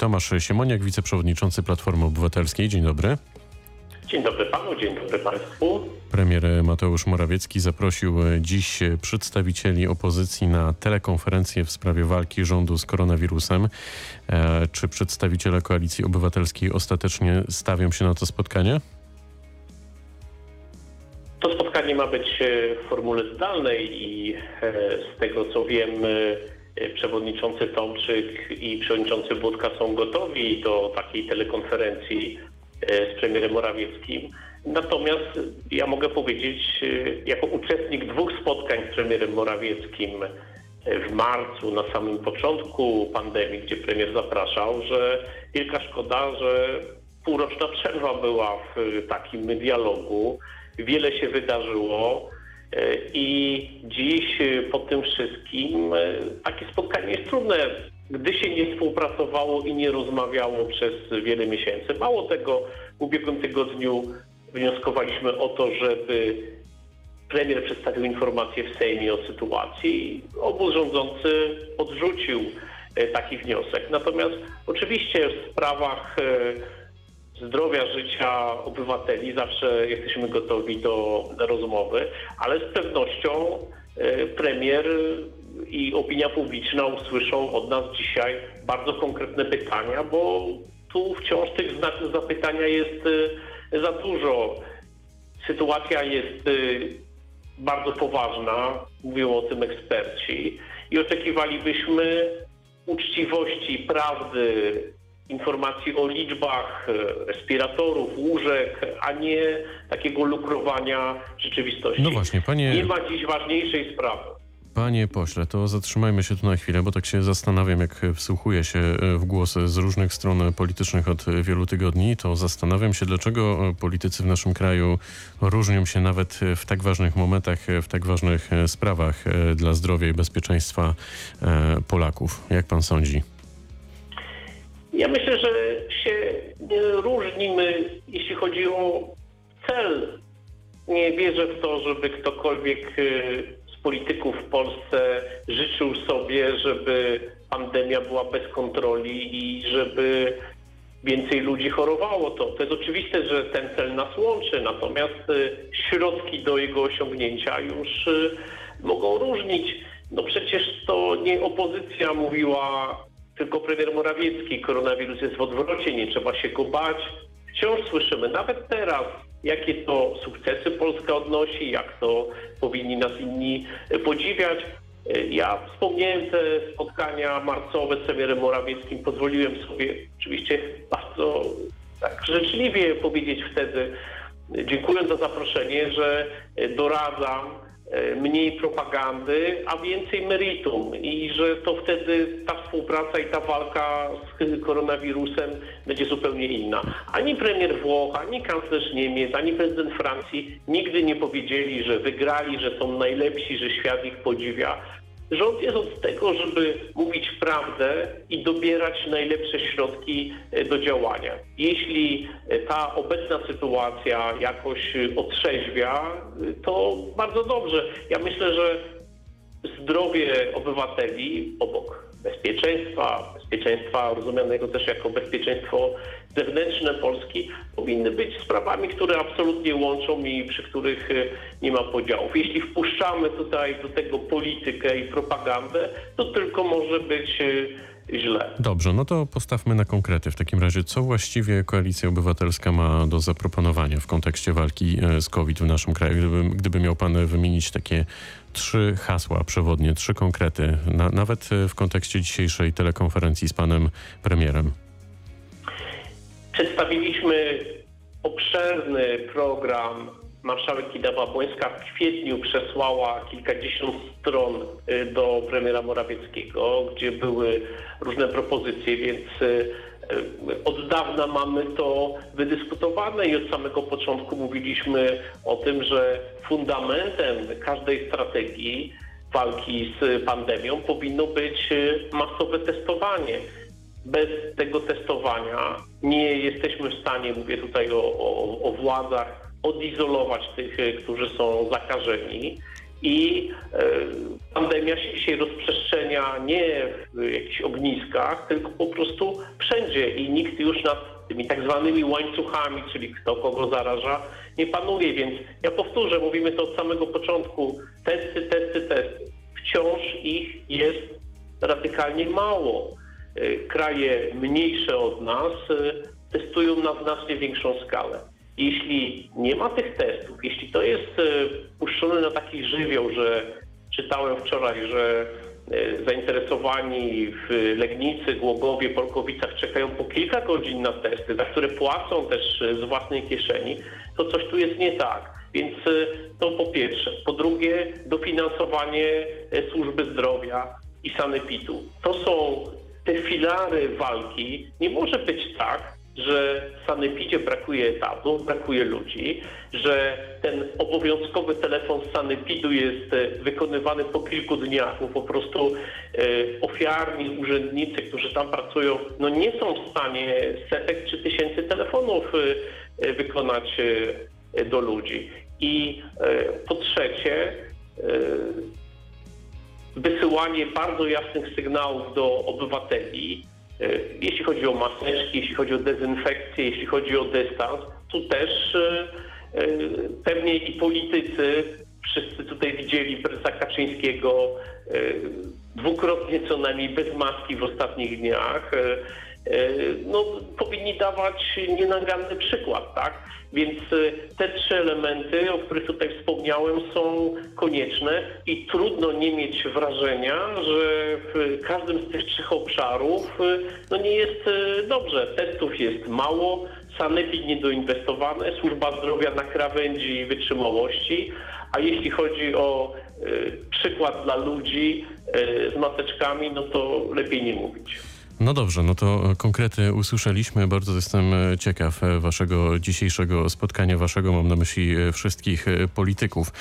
Tomasz Siemoniak, wiceprzewodniczący Platformy Obywatelskiej. Dzień dobry. Dzień dobry panu, dzień dobry państwu. Premier Mateusz Morawiecki zaprosił dziś przedstawicieli opozycji na telekonferencję w sprawie walki rządu z koronawirusem. E, czy przedstawiciele Koalicji Obywatelskiej ostatecznie stawią się na to spotkanie? To spotkanie ma być e, w formule zdalnej i e, z tego co wiem przewodniczący Tomczyk i przewodniczący Budka są gotowi do takiej telekonferencji z premierem Morawieckim. Natomiast ja mogę powiedzieć, e, jako uczestnik dwóch spotkań z premierem Morawieckim e, w marcu, na samym początku pandemii, gdzie premier zapraszał, że wielka szkoda, że półroczna przerwa była w takim dialogu. Wiele się wydarzyło. E, I dziś po tym wszystkim takie spotkanie jest trudne, gdy się nie współpracowało i nie rozmawiało przez wiele miesięcy. Mało tego, w ubiegłym tygodniu wnioskowaliśmy o to, żeby premier przedstawił informację w Sejmie o sytuacji. Obóz rządzący odrzucił e, taki wniosek. Natomiast oczywiście w sprawach e, zdrowia, życia obywateli zawsze jesteśmy gotowi do rozmowy, ale z pewnością e, premier i opinia publiczna usłyszą od nas dzisiaj bardzo konkretne pytania, bo tu wciąż tych znaków zapytania jest za dużo. Sytuacja jest y, bardzo poważna, mówią o tym eksperci i oczekiwalibyśmy uczciwości, prawdy, informacji o liczbach y, respiratorów, łóżek, a nie takiego lukrowania rzeczywistości. No właśnie, panie... Nie ma dziś ważniejszej sprawy. Panie pośle, to zatrzymajmy się tu na chwilę, bo tak się zastanawiam, jak wsłuchuję się e, w głosy z różnych stron politycznych od wielu tygodni, to zastanawiam się, dlaczego e, politycy w naszym kraju różnią się nawet w tak ważnych momentach, w tak ważnych e, sprawach dla zdrowia i bezpieczeństwa Polaków. Jak pan sądzi? Ja myślę, że się różnimy, jeśli chodzi o cel. Nie wierzę w to, żeby ktokolwiek polityków w Polsce życzył sobie, żeby pandemia była bez kontroli i żeby więcej ludzi chorowało. To, to jest oczywiste, że ten cel nas łączy, natomiast y, środki do jego osiągnięcia już y, mogą różnić. No przecież to nie opozycja mówiła, tylko premier Morawiecki, koronawirus jest w odwrocie, nie trzeba się go bać. Wciąż słyszymy, nawet teraz, jakie to sukcesy Polska odnosi, jak to powinni nas inni podziwiać. Ja wspomniałem te spotkania marcowe z premierem Morawieckim. Pozwoliłem sobie oczywiście bardzo tak życzliwie powiedzieć wtedy, dziękując za zaproszenie, że doradzam E, mniej propagandy, a więcej meritum i że to wtedy ta współpraca i ta walka z koronawirusem będzie zupełnie inna. Ani premier Włoch, ani kanclerz Niemiec, ani prezydent Francji nigdy nie powiedzieli, że wygrali, że są najlepsi, że świat ich podziwia. Rząd jest od tego, żeby mówić prawdę i dobierać najlepsze środki e, do działania. Jeśli e, ta obecna sytuacja jakoś e, otrzeźwia, to bardzo dobrze. Ja myślę, że zdrowie obywateli obok bezpieczeństwa, bezpieczeństwa rozumianego też jako bezpieczeństwo zewnętrzne Polski, powinny być sprawami, które absolutnie łączą i przy których e, nie ma podziałów. Jeśli wpuszczamy tutaj do tego politykę i propagandę, to tylko może być e, źle. Dobrze, no to postawmy na konkrety. W takim razie, co właściwie Koalicja Obywatelska ma do zaproponowania w kontekście walki e, z COVID w naszym kraju? Gdyby, gdyby miał pan wymienić takie trzy hasła przewodnie, trzy konkrety, na, nawet w kontekście dzisiejszej telekonferencji z panem premierem. Przedstawiliśmy obszerny program. Marszałek Kidawa-Błońska w kwietniu przesłała kilkadziesiąt stron y, do premiera Morawieckiego, gdzie były różne propozycje, więc y, y, od dawna mamy to wydyskutowane i od samego początku mówiliśmy o tym, że fundamentem każdej strategii walki z pandemią powinno być masowe testowanie bez tego testowania nie jesteśmy w stanie, mówię tutaj o, o, o władzach, odizolować tych, którzy są zakażeni I e, pandemia się dzisiaj rozprzestrzenia nie w jakichś ogniskach, tylko po prostu wszędzie i nikt już nad tymi tak zwanymi łańcuchami, czyli kto kogo zaraża, nie panuje. Więc ja powtórzę, mówimy to od samego początku. Testy, testy, testy. Wciąż ich jest radykalnie mało. E, Kraje mniejsze od nas e, testują na znacznie większą skalę. Jeśli nie ma tych testów, jeśli to jest e, puszczone na taki żywioł, że czytałem wczoraj, że zainteresowani w Legnicy, Głogowie, Polkowicach czekają po kilka godzin na testy, za które płacą też z własnej kieszeni, to coś tu jest nie tak. Więc to po pierwsze. Po drugie, dofinansowanie służby zdrowia i sanepidu. To są te filary walki. Nie może być tak, że w sanepidzie brakuje etatów, brakuje ludzi, że ten obowiązkowy telefon z sanepidu jest e, wykonywany po kilku dniach, bo po prostu e, ofiarni urzędnicy, którzy tam pracują, no nie są w stanie setek czy tysięcy telefonów e, wykonać do ludzi. I po trzecie, wysyłanie bardzo jasnych sygnałów do obywateli, e, jeśli chodzi o maseczki, jeśli chodzi o dezynfekcję, jeśli chodzi o dystans, tu też e, e, pewnie i politycy, wszyscy tutaj widzieli prezesa Kaczyńskiego dwukrotnie co najmniej bez maski w ostatnich dniach, no, powinni dawać nienaganny przykład, tak? Więc e, te trzy elementy, o których tutaj wspomniałem, są konieczne i trudno nie mieć wrażenia, że w każdym z tych trzech obszarów e, no nie jest e, dobrze. Testów jest mało, sanepid niedoinwestowane, służba zdrowia na krawędzi wytrzymałości, a jeśli chodzi o e, przykład dla ludzi e, z maseczkami, no to lepiej nie mówić. No dobrze, no to konkrety usłyszeliśmy. Bardzo jestem e, ciekaw e, waszego dzisiejszego spotkania, waszego, mam na myśli e, wszystkich polityków.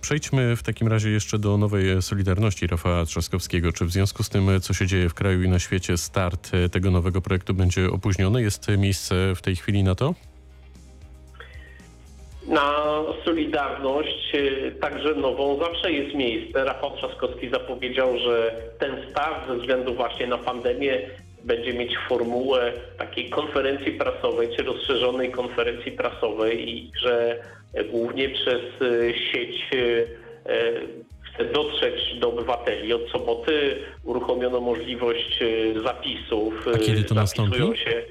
Przejdźmy w takim razie jeszcze do nowej Solidarności Rafała Trzaskowskiego. Czy w związku z tym, co się dzieje w kraju i na świecie, start tego nowego projektu będzie opóźniony? Jest miejsce w tej chwili na to? Na Solidarność, e, także nową, zawsze jest miejsce. Rafał Trzaskowski zapowiedział, że ten start ze względu właśnie na pandemię będzie mieć formułę takiej konferencji prasowej, czy rozszerzonej konferencji prasowej i że e, głównie przez e, sieć e, chce dotrzeć do obywateli. Od soboty uruchomiono możliwość zapisów. A kiedy to nastąpi? Się,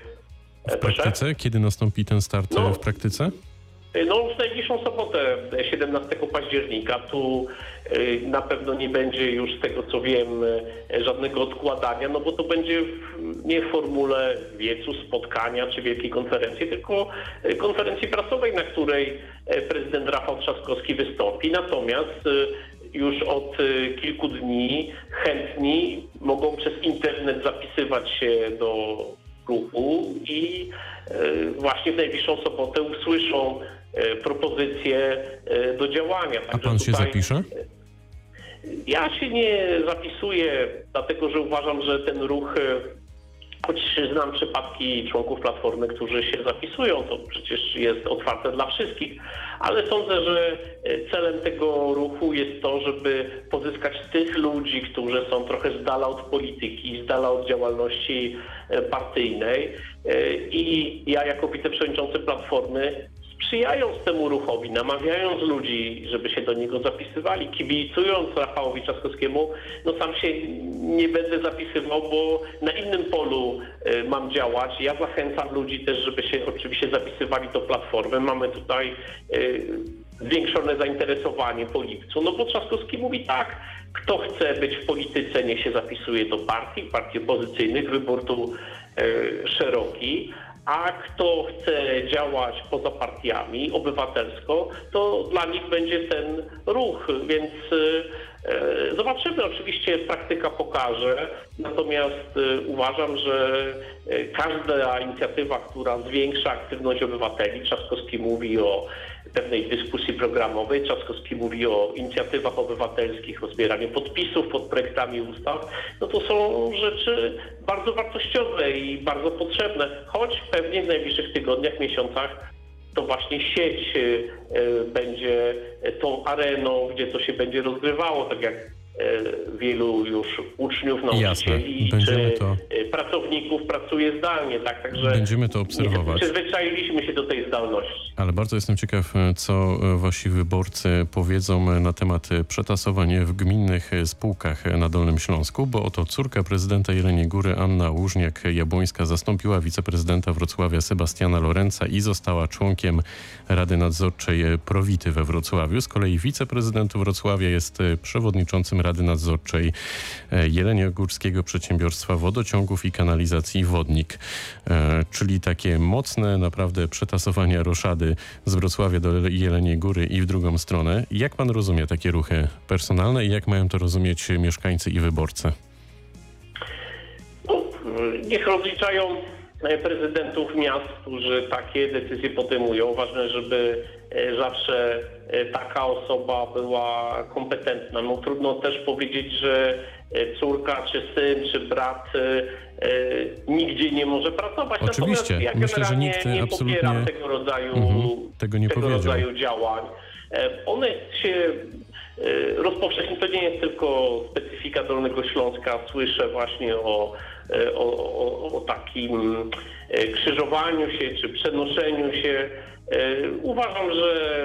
W praktyce? Kiedy nastąpi ten start No. w praktyce? No w najbliższą sobotę, 17 października, tu y, na pewno nie będzie już z tego co wiem żadnego odkładania, no bo to będzie nie w formule wiecu, spotkania czy wielkiej konferencji, tylko konferencji prasowej, na której prezydent Rafał Trzaskowski wystąpi. Natomiast już od kilku dni chętni mogą przez internet zapisywać się do ruchu i e, właśnie w najbliższą sobotę usłyszą e, propozycje e, do działania. A Także pan się tutaj zapisze? Ja się nie zapisuję, dlatego że uważam, że ten ruch, e, choć znam przypadki członków Platformy, którzy się zapisują, to przecież jest otwarte dla wszystkich, ale sądzę, że e, celem tego ruchu jest to, żeby pozyskać tych ludzi, którzy są trochę z dala od polityki, z dala od działalności e, partyjnej E, i ja jako wiceprzewodniczący Platformy sprzyjając temu ruchowi, namawiając ludzi, żeby się do niego zapisywali, kibicując Rafałowi Trzaskowskiemu, no sam się nie będę zapisywał, bo na innym polu e, mam działać. Ja zachęcam ludzi też, żeby się oczywiście zapisywali do Platformy. Mamy tutaj e, zwiększone zainteresowanie po lipcu, no bo Trzaskowski mówi tak, kto chce być w polityce, niech się zapisuje do partii, partii opozycyjnych, wybór tu e, szeroki, a kto chce działać poza partiami obywatelsko, to dla nich będzie ten ruch, więc e, zobaczymy. Oczywiście praktyka pokaże, natomiast e, uważam, że każda inicjatywa, która zwiększa aktywność obywateli, Trzaskowski mówi o pewnej dyskusji programowej, Trzaskowski mówi o inicjatywach obywatelskich, o zbieraniu podpisów pod projektami ustaw, no to są rzeczy bardzo wartościowe i bardzo potrzebne, choć pewnie w najbliższych tygodniach, miesiącach to właśnie sieć y, y, będzie tą areną, gdzie to się będzie rozgrywało, tak jak wielu już uczniów, nauczycieli czy to- y, pracowników pracuje zdalnie, tak? Także Będziemy to obserwować. Przyzwyczailiśmy się do tej zdalności. Ale bardzo jestem ciekaw, e, co e, wasi wyborcy powiedzą e, na temat e, przetasowań w gminnych e, spółkach e, na Dolnym Śląsku, bo oto córka prezydenta Jeleniej Góry, Anna Łużniak-Jabłońska, zastąpiła wiceprezydenta Wrocławia Sebastiana Lorenza i została członkiem Rady Nadzorczej e, Prowity we Wrocławiu. Z kolei wiceprezydent Wrocławia jest e, przewodniczącym Rady Nadzorczej e, Jeleniogórskiego Przedsiębiorstwa Wodociągów i Kanalizacji Wodnik. E, Czyli takie mocne naprawdę przetasowania roszady z Wrocławia do Jeleniej Góry i w drugą stronę. Jak pan rozumie takie ruchy personalne i jak mają to rozumieć mieszkańcy i wyborcy? No, niech rozliczają prezydentów miast, którzy takie decyzje podejmują. Ważne, żeby e, zawsze e, taka osoba była kompetentna. No, trudno też powiedzieć, że e, córka, czy syn, czy brat e, e, nigdzie nie może pracować. Oczywiście. Natomiast ja Myślę, że nikt nie absolutnie- popieram tego rodzaju, Mhm. Tego nie powiedział. rodzaju działań. E, One się e, rozpowszechniły. To nie jest tylko specyfika Dolnego Śląska. Słyszę właśnie o, e, o, o, o takim e, krzyżowaniu się czy przenoszeniu się. E, Uważam, że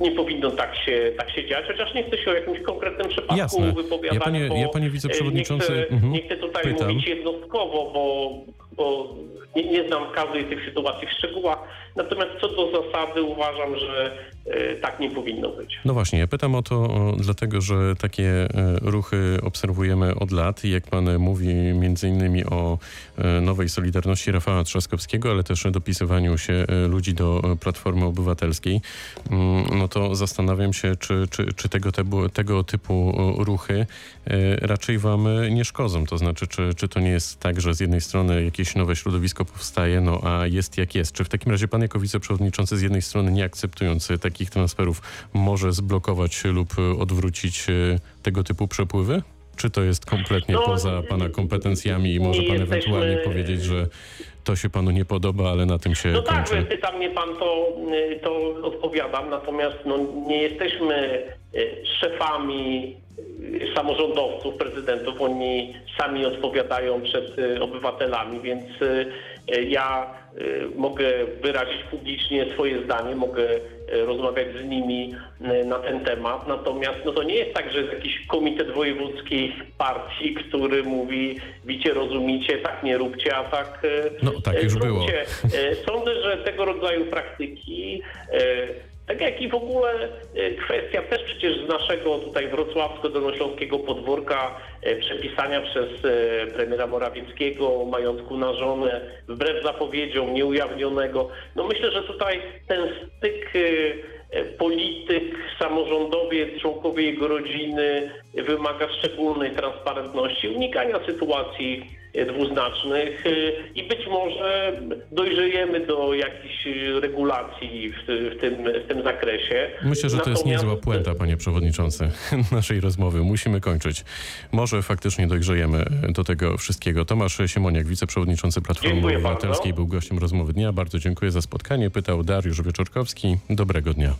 e, nie powinno tak się, tak się dziać, chociaż nie chcę się o jakimś konkretnym przypadku Jasne. wypowiadać. Ja panie- bo, ja, panie e, wiceprzewodniczący, Nie chcę, mhm, nie chcę tutaj pytam. mówić jednostkowo, bo, bo nie, nie znam każdej z tych sytuacji w szczegółach. Natomiast co do zasady uważam, że e, tak nie powinno być. No właśnie, pytam o to dlatego, że takie e, ruchy obserwujemy od lat jak pan mówi między innymi o e, nowej Solidarności Rafała Trzaskowskiego, ale też dopisywaniu się e, ludzi do Platformy Obywatelskiej, mm, no to zastanawiam się, czy, czy, czy tego, tebu, tego typu ruchy raczej wam nie szkodzą. To znaczy, czy, czy to nie jest tak, że z jednej strony jakieś nowe środowisko powstaje, no a jest jak jest. Czy w takim razie pan jako wiceprzewodniczący z jednej strony nie akceptując e, takich transferów może zblokować lub odwrócić e, tego typu przepływy? Czy to jest kompletnie No, poza pana kompetencjami i może pan jesteśmy- ewentualnie powiedzieć, że to się panu nie podoba, ale na tym się No tak, kończy? pyta mnie pan, to, y, to odpowiadam, natomiast no, nie jesteśmy y, szefami y, samorządowców, prezydentów, oni sami odpowiadają przed obywatelami, więc ja y, mogę wyrazić publicznie swoje zdanie, mogę y, rozmawiać z nimi na ten temat, natomiast no, to nie jest tak, że jest jakiś komitet wojewódzki partii, który mówi, wicie, rozumicie, tak nie róbcie, a tak No, tak już zróbcie. było. E, Sądzę, że tego rodzaju praktyki, e, tak jak i w ogóle e, kwestia też przecież z naszego tutaj wrocławsko-dolnośląskiego podwórka e, przepisania przez e, premiera Morawieckiego majątku na żonę wbrew zapowiedziom nieujawnionego. No myślę, że tutaj ten styk polityk, samorządowiec, członkowie jego rodziny wymaga szczególnej transparentności, unikania sytuacji e, dwuznacznych e, i być może dojrzejemy do jakichś e, regulacji w, tym, w tym zakresie. Myślę, że to jest Natomiast- niezła puenta, panie przewodniczący, naszej rozmowy. Musimy kończyć. Może faktycznie dojrzejemy do tego wszystkiego. Tomasz Siemoniak, wiceprzewodniczący Platformy Dziękuję Obywatelskiej, bardzo. był gościem rozmowy dnia. Bardzo dziękuję za spotkanie. Pytał Dariusz Wieczorkowski. Dobrego dnia.